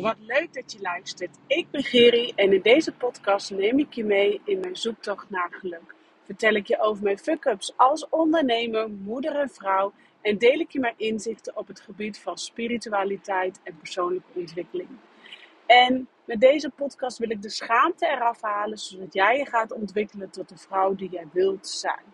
Wat leuk dat je luistert. Ik ben Geri en in deze podcast neem ik je mee in mijn zoektocht naar geluk. Vertel ik je over mijn fuck-ups als ondernemer, moeder en vrouw en deel ik je mijn inzichten op het gebied van spiritualiteit en persoonlijke ontwikkeling. En met deze podcast wil ik de schaamte eraf halen, zodat jij je gaat ontwikkelen tot de vrouw die jij wilt zijn.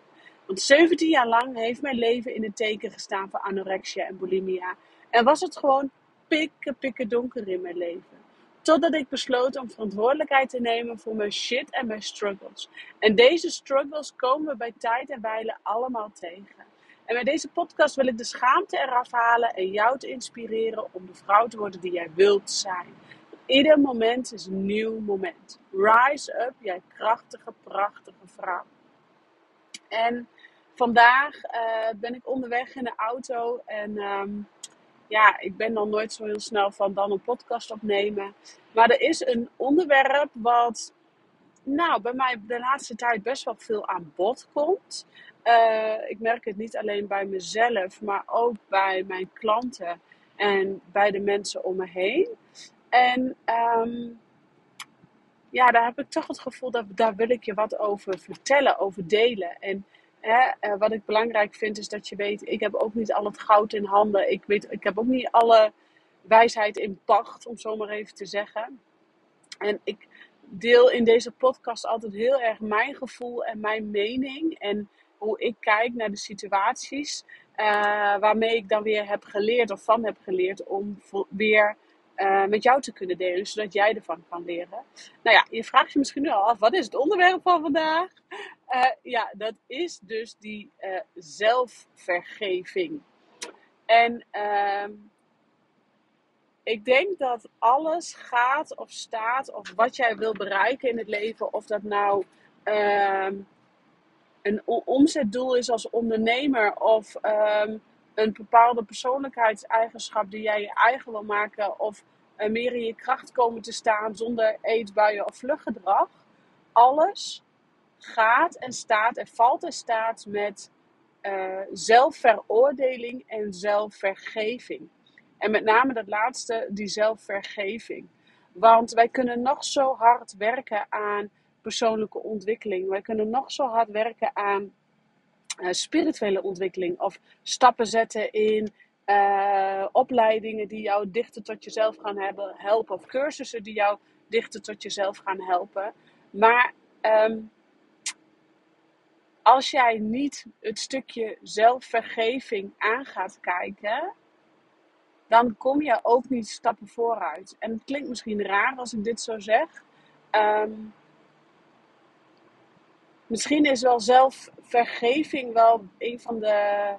Want 17 jaar lang heeft mijn leven in het teken gestaan voor anorexia en bulimia. En was het gewoon pikken, pikken donker in mijn leven. Totdat ik besloot om verantwoordelijkheid te nemen voor mijn shit en mijn struggles. En deze struggles komen we bij tijd en wijle allemaal tegen. En met deze podcast wil ik de schaamte eraf halen en jou te inspireren om de vrouw te worden die jij wilt zijn. Ieder moment is een nieuw moment. Rise up, jij krachtige, prachtige vrouw. En vandaag uh, ben ik onderweg in de auto en um, ja, ik ben dan nooit zo heel snel van dan een podcast opnemen. Maar er is een onderwerp wat, nou, bij mij de laatste tijd best wel veel aan bod komt. Uh, ik merk het niet alleen bij mezelf, maar ook bij mijn klanten en bij de mensen om me heen. En um, ja, daar heb ik toch het gevoel dat daar wil ik je wat over vertellen, over delen. En Uh, wat ik belangrijk vind is dat je weet, ik heb ook niet al het goud in handen. Ik, weet, ik heb ook niet alle wijsheid in pacht, om zo maar even te zeggen. En ik deel in deze podcast altijd heel erg mijn gevoel en mijn mening. En hoe ik kijk naar de situaties. Uh, waarmee ik dan weer heb geleerd of van heb geleerd om weer uh, met jou te kunnen delen, zodat jij ervan kan leren. Nou ja, je vraagt je misschien nu al af, wat is het onderwerp van vandaag? Uh, ja, dat is dus die uh, zelfvergeving. En ehm, ik denk dat alles gaat of staat, of wat jij wil bereiken in het leven, of dat nou ehm, een omzetdoel is als ondernemer, of um, een bepaalde persoonlijkheidseigenschap die jij je eigen wil maken, of uh, meer in je kracht komen te staan zonder eetbuien of vluchtgedrag. Alles gaat en staat en valt en staat met uh, zelfveroordeling en zelfvergeving. En met name dat laatste, die zelfvergeving. Want wij kunnen nog zo hard werken aan persoonlijke ontwikkeling. Wij kunnen nog zo hard werken aan uh, spirituele ontwikkeling. Of stappen zetten in uh, opleidingen die jou dichter tot jezelf gaan hebben, helpen. Of cursussen die jou dichter tot jezelf gaan helpen. Maar um, als jij niet het stukje zelfvergeving aan gaat kijken, dan kom je ook niet stappen vooruit. En het klinkt misschien raar als ik dit zo zeg. Um, misschien is wel zelfvergeving wel een van de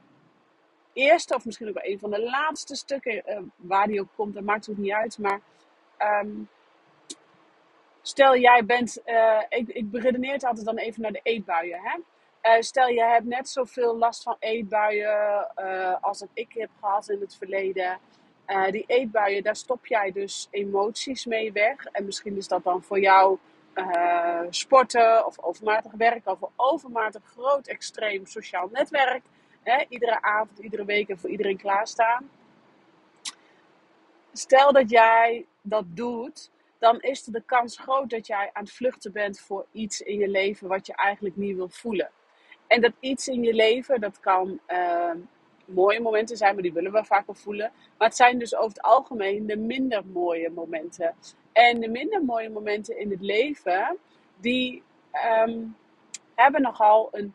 eerste, of misschien ook wel een van de laatste stukken, uh, waar die ook komt, dat maakt ook niet uit. Maar um, stel jij bent, uh, ik, ik beredeneer het altijd dan even naar de eetbuien. Hè? Uh, stel je hebt net zoveel last van eetbuien als dat ik heb gehad in het verleden. die eetbuien, daar stop jij dus emoties mee weg. En misschien is dat dan voor jou sporten of overmatig werken of overmatig groot extreem sociaal netwerk. Hè, iedere avond, iedere week en voor iedereen klaarstaan. Stel dat jij dat doet, dan is de kans groot dat jij aan het vluchten bent voor iets in je leven wat je eigenlijk niet wil voelen. En dat iets in je leven, dat kan uh, mooie momenten zijn, maar die willen we vaak voelen. Maar het zijn dus over het algemeen de minder mooie momenten. En de minder mooie momenten in het leven, die um, hebben nogal een,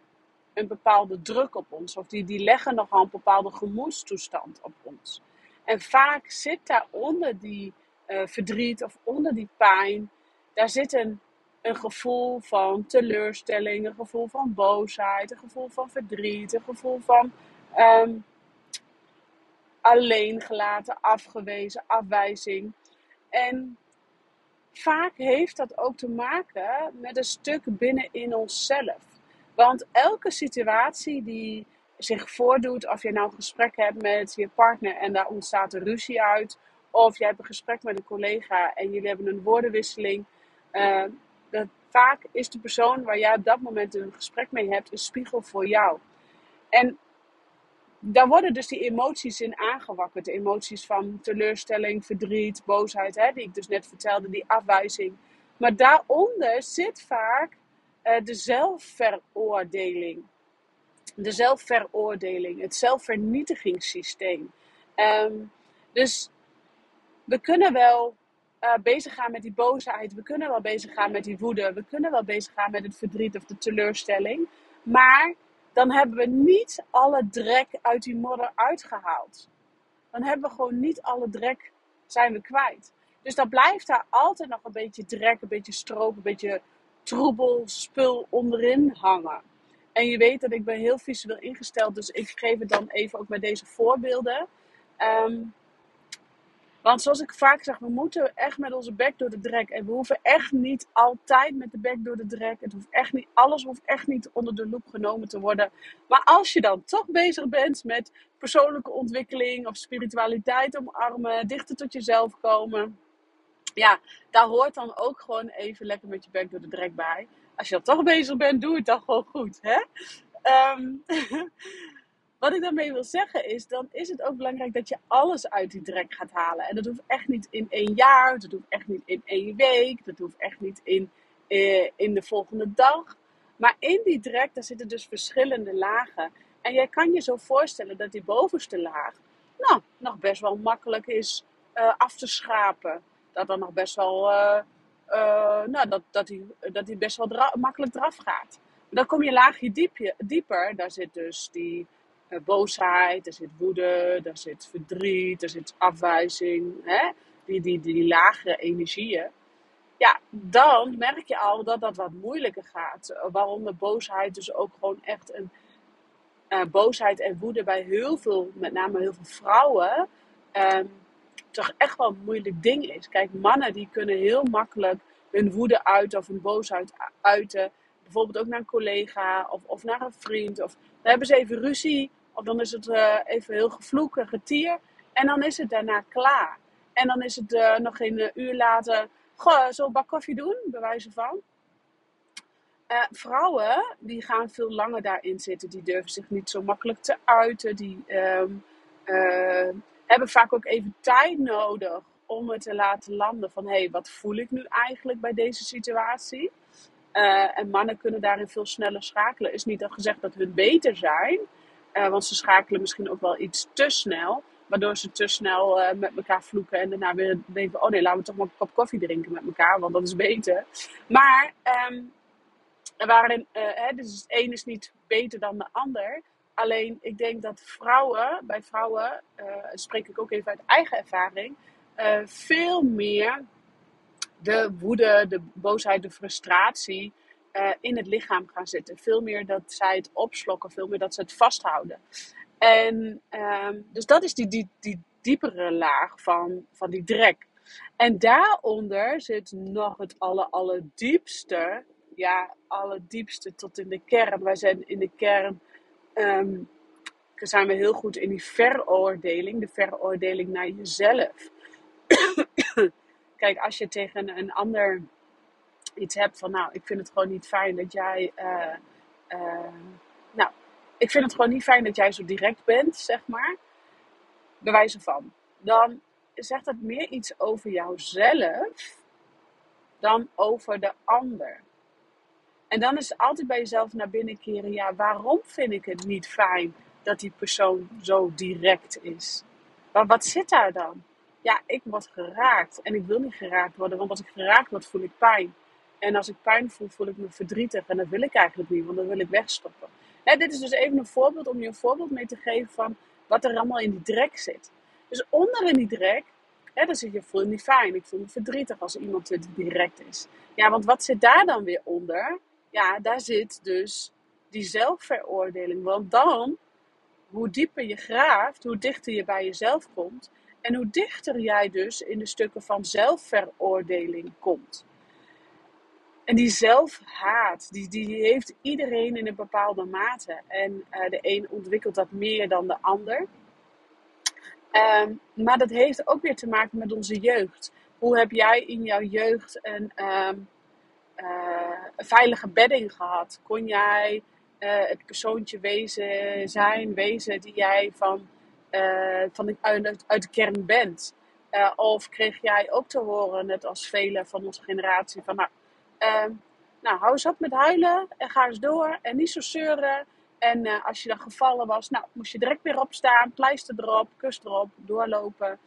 een bepaalde druk op ons. Of die, die leggen nogal een bepaalde gemoedstoestand op ons. En vaak zit daar onder die uh, verdriet of onder die pijn, daar zit een, een gevoel van teleurstelling, een gevoel van boosheid, een gevoel van verdriet, een gevoel van um, alleen gelaten, afgewezen, afwijzing. En vaak heeft dat ook te maken met een stuk binnen in onszelf. Want elke situatie die zich voordoet, of je nou een gesprek hebt met je partner en daar ontstaat een ruzie uit, of je hebt een gesprek met een collega en jullie hebben een woordenwisseling, uh, vaak is de persoon waar jij op dat moment een gesprek mee hebt een spiegel voor jou. En daar worden dus die emoties in aangewakkerd. De emoties van teleurstelling, verdriet, boosheid, hè, die ik dus net vertelde, die afwijzing. Maar daaronder zit vaak uh, de zelfveroordeling. De zelfveroordeling, het zelfvernietigingssysteem. Um, dus we kunnen wel uh, bezig gaan met die boosheid. We kunnen wel bezig gaan met die woede. We kunnen wel bezig gaan met het verdriet of de teleurstelling. Maar dan hebben we niet alle drek uit die modder uitgehaald. Dan hebben we gewoon niet alle drek zijn we kwijt. Dus dan blijft daar altijd nog een beetje drek, een beetje stroop, een beetje troebel, spul onderin hangen. En je weet dat ik ben heel visueel ingesteld, dus ik geef het dan even ook met deze voorbeelden. Um, want zoals ik vaak zeg, we moeten echt met onze bek door de drek. En we hoeven echt niet altijd met de bek door de drek. Het hoeft echt niet, alles hoeft echt niet onder de loep genomen te worden. Maar als je dan toch bezig bent met persoonlijke ontwikkeling of spiritualiteit omarmen, dichter tot jezelf komen. Ja, daar hoort dan ook gewoon even lekker met je bek door de drek bij. Als je dan toch bezig bent, doe het dan gewoon goed. Hè? Um, Wat ik daarmee wil zeggen is, dan is het ook belangrijk dat je alles uit die drek gaat halen. En dat hoeft echt niet in één jaar, dat hoeft echt niet in één week, dat hoeft echt niet in, eh, in de volgende dag. Maar in die drek, daar zitten dus verschillende lagen. En jij kan je zo voorstellen dat die bovenste laag, nou, nog best wel makkelijk is uh, af te schrapen. Dat dan nog best wel, uh, nou, dat, dat, die, dat die best wel makkelijk eraf gaat. Dan kom je laagje diepje, dieper, daar zit dus die boosheid, er zit woede, er zit verdriet, er zit afwijzing, hè? Die, die, die lagere energieën. Ja, dan merk je al dat dat wat moeilijker gaat. Waaronder boosheid dus ook gewoon echt een uh, boosheid en woede bij heel veel, met name heel veel vrouwen, um, toch echt wel een moeilijk ding is. Kijk, mannen die kunnen heel makkelijk hun woede uiten of hun boosheid uiten. Bijvoorbeeld ook naar een collega of, of naar een vriend. Of dan hebben ze even ruzie of dan is het uh, even heel gevloek en getier. En dan is het daarna klaar. En dan is het uh, nog geen uh, uur later. Goh, zo bak koffie doen, bij van. vrouwen die gaan veel langer daarin zitten. Die durven zich niet zo makkelijk te uiten. Die um, hebben vaak ook even tijd nodig om het te laten landen. Van hé, hey, wat voel ik nu eigenlijk bij deze situatie? en mannen kunnen daarin veel sneller schakelen. Is niet dan gezegd dat hun beter zijn. Uh, want ze schakelen misschien ook wel iets te snel. Waardoor ze te snel uh, met elkaar vloeken. En daarna weer denken: oh nee, laten we toch maar een kop koffie drinken met elkaar. Want dat is beter. Maar um, waarin, uh, hè, dus het een is niet beter dan de ander. Alleen ik denk dat vrouwen, bij vrouwen, spreek ik ook even uit eigen ervaring, veel meer de woede, de boosheid, de frustratie uh, in het lichaam gaan zitten. Veel meer dat zij het opslokken, veel meer dat ze het vasthouden. En uh, dus dat is die, die, die diepere laag van, van die drek. En daaronder zit nog het aller, allerdiepste. Ja, allerdiepste tot in de kern. Wij zijn in de kern. Um, zijn we heel goed in die veroordeling. De veroordeling naar jezelf. Kijk, als je tegen een ander iets hebt van, nou, ik vind het gewoon niet fijn dat jij, uh, uh, nou, ik vind het gewoon niet fijn dat jij zo direct bent, zeg maar, bewijzen van, dan zegt dat meer iets over jouzelf dan over de ander. En dan is altijd bij jezelf naar binnen keren, ja, waarom vind ik het niet fijn dat die persoon zo direct is? Maar wat zit daar dan? Ja, ik word geraakt en ik wil niet geraakt worden, want als ik geraakt word, voel ik pijn. En als ik pijn voel, voel ik me verdrietig. En dat wil ik eigenlijk niet, want dan wil ik wegstoppen. dit is dus even een voorbeeld om je een voorbeeld mee te geven van wat er allemaal in die drek zit. Dus onder in die drek, hè, dan zeg je, voel niet fijn. Ik voel me verdrietig als iemand direct is. Ja, want wat zit daar dan weer onder? Ja, daar zit dus die zelfveroordeling. Want dan, hoe dieper je graaft, hoe dichter je bij jezelf komt. En hoe dichter jij dus in de stukken van zelfveroordeling komt. En die zelfhaat, die, die heeft iedereen in een bepaalde mate. En uh, de een ontwikkelt dat meer dan de ander. Um, maar dat heeft ook weer te maken met onze jeugd. Hoe heb jij in jouw jeugd een, uh, een veilige bedding gehad? Kon jij het persoontje wezen, zijn, wezen die jij van, van de, uit, uit de kern bent? of kreeg jij ook te horen, net als velen van onze generatie, van nou, ehm, nou hou eens op met huilen en ga eens door en niet zo zeuren. En uh, als je dan gevallen was, nou, moest je direct weer opstaan, pleister erop, kust erop, doorlopen.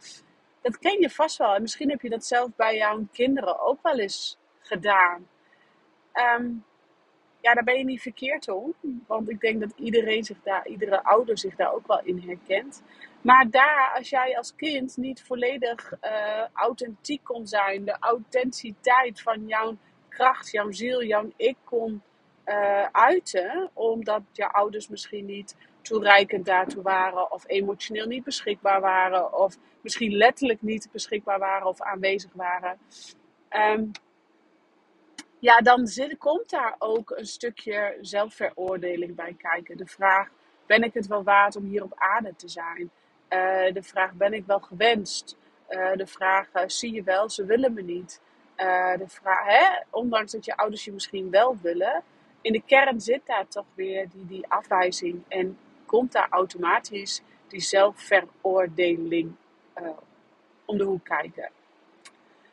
Dat ken je vast wel. En misschien heb je dat zelf bij jouw kinderen ook wel eens gedaan. Um, ja, daar ben je niet verkeerd om. Want ik denk dat iedereen zich daar, iedere ouder zich daar ook wel in herkent. Maar daar, als jij als kind niet volledig uh, authentiek kon zijn, de authenticiteit van jouw kracht, jouw ziel, jouw ik kon uh, uiten, omdat je ouders misschien niet toereikend daartoe waren, of emotioneel niet beschikbaar waren, of misschien letterlijk niet beschikbaar waren of aanwezig waren. Um, ja, dan zit, komt daar ook een stukje zelfveroordeling bij kijken. De vraag: ben ik het wel waard om hier op aarde te zijn? Uh, de vraag: ben ik wel gewenst? Uh, de vraag: zie je wel, ze willen me niet. De vraag, hè, ondanks dat je ouders je misschien wel willen, in de kern zit daar toch weer die, die afwijzing en komt daar automatisch die zelfveroordeling uh, om de hoek kijken.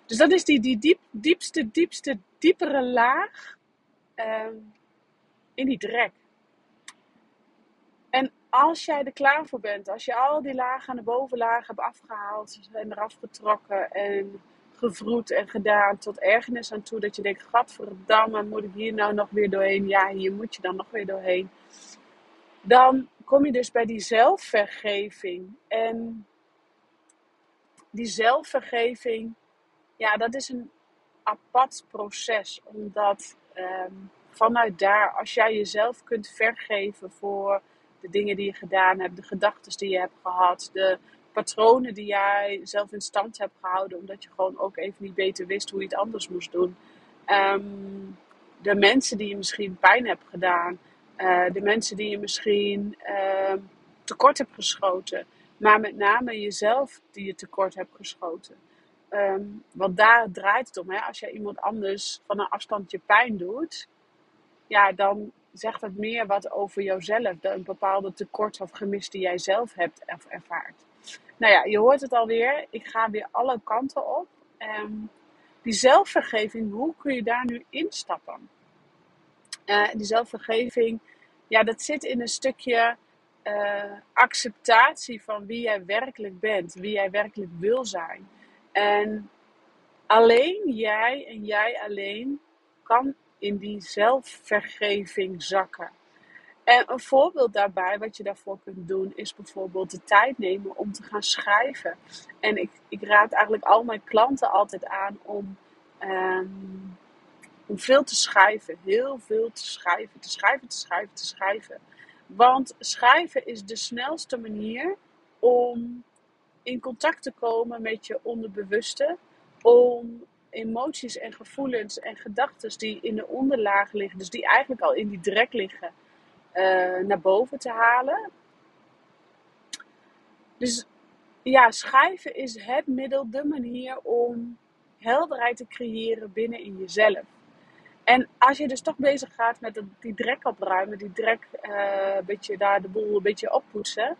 Dus dat is die, die diep, diepste, diepste, diepere laag uh, in die drek. En als jij er klaar voor bent, als je al die lagen aan de bovenlaag hebt afgehaald en eraf getrokken en gevroed en gedaan tot ergernis aan toe. Dat je denkt, gadverdamme, moet ik hier nou nog weer doorheen? Ja, hier moet je dan nog weer doorheen. Dan kom je dus bij die zelfvergeving. En die zelfvergeving, ja, dat is een apart proces. Omdat ehm, vanuit daar, als jij jezelf kunt vergeven voor de dingen die je gedaan hebt, de gedachten die je hebt gehad, de patronen die jij zelf in stand hebt gehouden, omdat je gewoon ook even niet beter wist hoe je het anders moest doen. Ehm, de mensen die je misschien pijn hebt gedaan, uh, de mensen die je misschien uh, tekort hebt geschoten, maar met name jezelf die je tekort hebt geschoten. Um, want daar draait het om. Hè? Als je iemand anders van een afstandje pijn doet, ja, dan zegt dat meer wat over jouzelf, een bepaalde tekort of gemis die jij zelf hebt ervaard. Nou ja, je hoort het alweer. Ik ga weer alle kanten op. Um, die zelfvergeving, hoe kun je daar nu instappen? Uh, die zelfvergeving, ja, dat zit in een stukje uh, acceptatie van wie jij werkelijk bent, wie jij werkelijk wil zijn. En alleen jij en jij alleen kan in die zelfvergeving zakken. En een voorbeeld daarbij, wat je daarvoor kunt doen, is bijvoorbeeld de tijd nemen om te gaan schrijven. En ik, ik raad eigenlijk al mijn klanten altijd aan om, um, om veel te schrijven. Heel veel te schrijven. Te schrijven, te schrijven, te schrijven. Want schrijven is de snelste manier om in contact te komen met je onderbewuste. Om emoties en gevoelens en gedachten die in de onderlaag liggen, dus die eigenlijk al in die drek liggen, naar boven te halen. Dus ja, schrijven is het middel, de manier om helderheid te creëren binnen in jezelf. En als je dus toch bezig gaat met die drek opruimen, die drek, uh, een beetje daar de boel een beetje oppoetsen.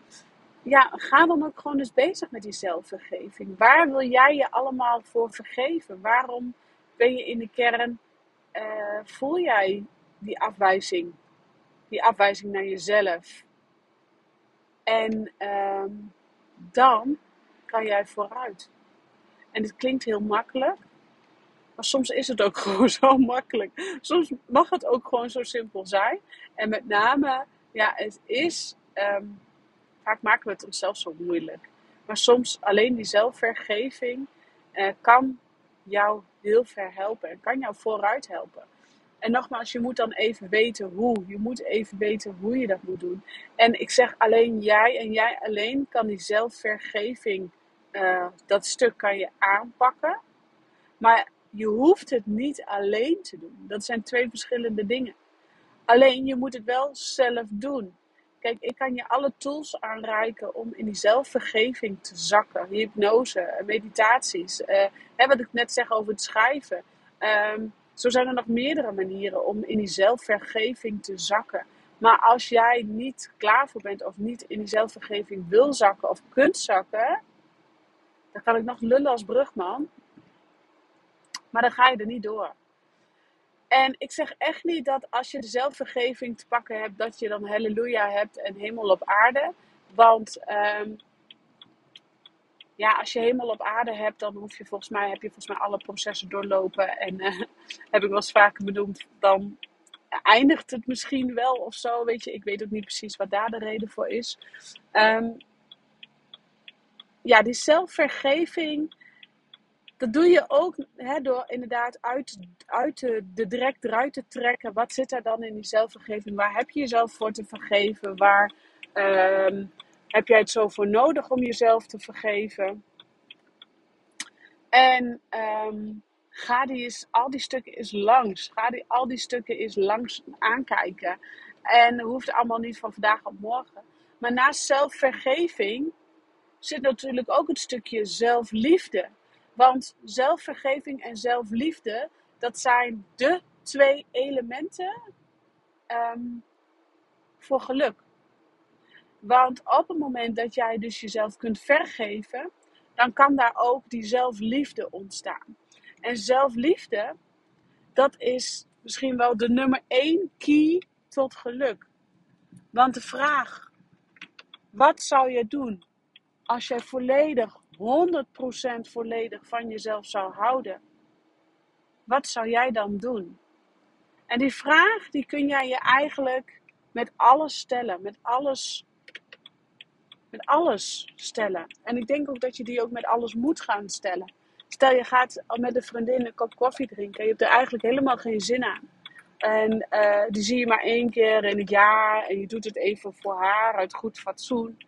Ja, ga dan ook gewoon eens bezig met die zelfvergeving. Waar wil jij je allemaal voor vergeven? Waarom ben je in de kern, uh, voel jij die afwijzing? Die afwijzing naar jezelf. En ehm, dan kan jij vooruit. En het klinkt heel makkelijk, maar soms is het ook gewoon zo makkelijk. Soms mag het ook gewoon zo simpel zijn. En met name, ja, het is. Um, vaak maken we het onszelf zo moeilijk. Maar soms alleen die zelfvergeving uh, kan jou heel ver helpen en kan jou vooruit helpen. En nogmaals, je moet dan even weten hoe. Je moet even weten hoe je dat moet doen. En ik zeg alleen jij en jij alleen kan die zelfvergeving, uh, dat stuk kan je aanpakken. Maar je hoeft het niet alleen te doen. Dat zijn twee verschillende dingen. Alleen je moet het wel zelf doen. Kijk, ik kan je alle tools aanreiken om in die zelfvergeving te zakken. Hypnose, meditaties. Uh, hè, wat ik net zeg over het schrijven. Um, zo zijn er nog meerdere manieren om in die zelfvergeving te zakken. Maar als jij niet klaar voor bent of niet in die zelfvergeving wil zakken of kunt zakken, dan kan ik nog lullen als brugman. Maar dan ga je er niet door. En ik zeg echt niet dat als je de zelfvergeving te pakken hebt, dat je dan halleluja hebt en hemel op aarde. Want ehm, ja, als je hemel op aarde hebt, dan hoef je volgens mij, heb je volgens mij alle processen doorlopen. En uh, heb ik wel eens vaker benoemd, dan eindigt het misschien wel of zo. Weet je, ik weet ook niet precies wat daar de reden voor is. Ehm, ja, die zelfvergeving, dat doe je ook hè, door inderdaad uit, uit de, direct eruit te trekken. Wat zit er dan in die zelfvergeving? Waar heb je jezelf voor te vergeven? Waar um, heb jij het zo voor nodig om jezelf te vergeven? En um, ga die al die stukken eens langs. Ga die, al die stukken eens langs aankijken. En hoeft allemaal niet van vandaag op morgen. Maar naast zelfvergeving zit natuurlijk ook het stukje zelfliefde. Want zelfvergeving en zelfliefde, dat zijn de twee elementen um, voor geluk. Want op het moment dat jij dus jezelf kunt vergeven, dan kan daar ook die zelfliefde ontstaan. En zelfliefde, dat is misschien wel de nummer één key tot geluk. Want de vraag, wat zou je doen als jij volledig, 100% volledig van jezelf zou houden? Wat zou jij dan doen? En die vraag, die kun jij je eigenlijk met alles stellen, met alles met alles stellen. En ik denk ook dat je die ook met alles moet gaan stellen. Stel je gaat met een vriendin een kop koffie drinken. Je hebt er eigenlijk helemaal geen zin aan. En uh, die zie je maar één keer in het jaar. En je doet het even voor haar uit goed fatsoen.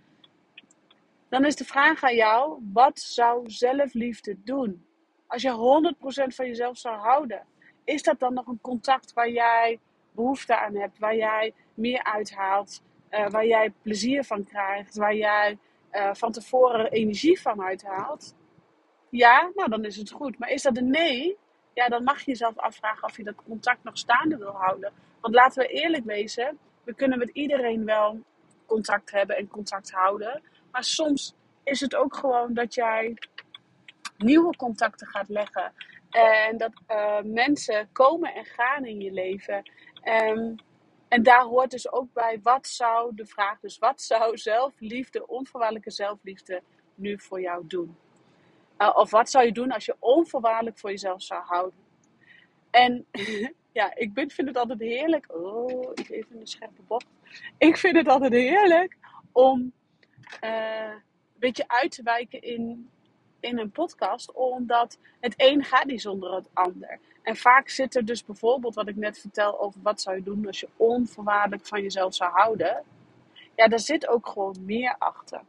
Dan is de vraag aan jou: wat zou zelfliefde doen? Als je 100% van jezelf zou houden, is dat dan nog een contact waar jij behoefte aan hebt, waar jij meer uithaalt, uh, waar jij plezier van krijgt, waar jij uh, van tevoren energie van uithaalt, ja, nou dan is het goed. Maar is dat een nee? Ja, dan mag je jezelf afvragen of je dat contact nog staande wil houden. Want laten we eerlijk wezen, we kunnen met iedereen wel contact hebben en contact houden. Maar soms is het ook gewoon dat jij nieuwe contacten gaat leggen. En dat uh, mensen komen en gaan in je leven. En daar hoort dus ook bij, wat zou de vraag, dus wat zou zelfliefde, onvoorwaardelijke zelfliefde, nu voor jou doen? Uh, of wat zou je doen als je onvoorwaardelijk voor jezelf zou houden? En ja, ik vind het altijd heerlijk. Oh, ik even een scherpe bocht. Ik vind het altijd heerlijk om uh, een beetje uit te wijken in in een podcast, omdat het een gaat niet zonder het ander. En vaak zit er dus bijvoorbeeld wat ik net vertel over wat zou je doen als je onvoorwaardelijk van jezelf zou houden. Ja, daar zit ook gewoon meer achter.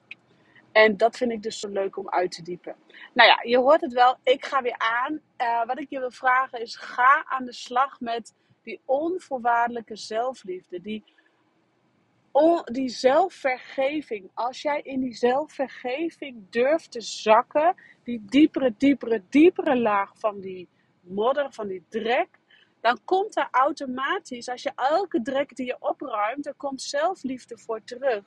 En dat vind ik dus zo leuk om uit te diepen. Nou ja, je hoort het wel. Ik ga weer aan. Uh, wat ik je wil vragen is: ga aan de slag met die onvoorwaardelijke zelfliefde. Die die zelfvergeving, als jij in die zelfvergeving durft te zakken, die diepere, diepere, diepere laag van die modder, van die drek, dan komt er automatisch, als je elke drek die je opruimt, er komt zelfliefde voor terug.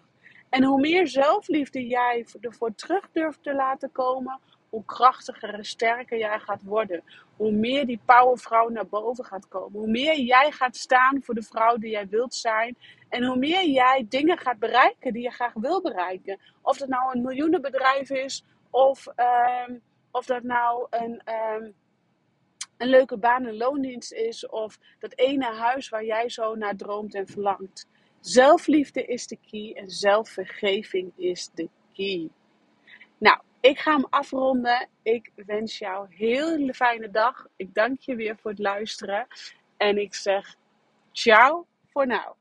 En hoe meer zelfliefde jij ervoor terug durft te laten komen, hoe krachtiger en sterker jij gaat worden. Hoe meer die powervrouw naar boven gaat komen. Hoe meer jij gaat staan voor de vrouw die jij wilt zijn. En hoe meer jij dingen gaat bereiken die je graag wil bereiken. Of dat nou een miljoenenbedrijf is, of, um, of dat nou een, um, een leuke baan en loondienst is, of dat ene huis waar jij zo naar droomt en verlangt. Zelfliefde is de key en zelfvergeving is de key. Nou, ik ga hem afronden. Ik wens jou een hele fijne dag. Ik dank je weer voor het luisteren. En ik zeg ciao voor nu.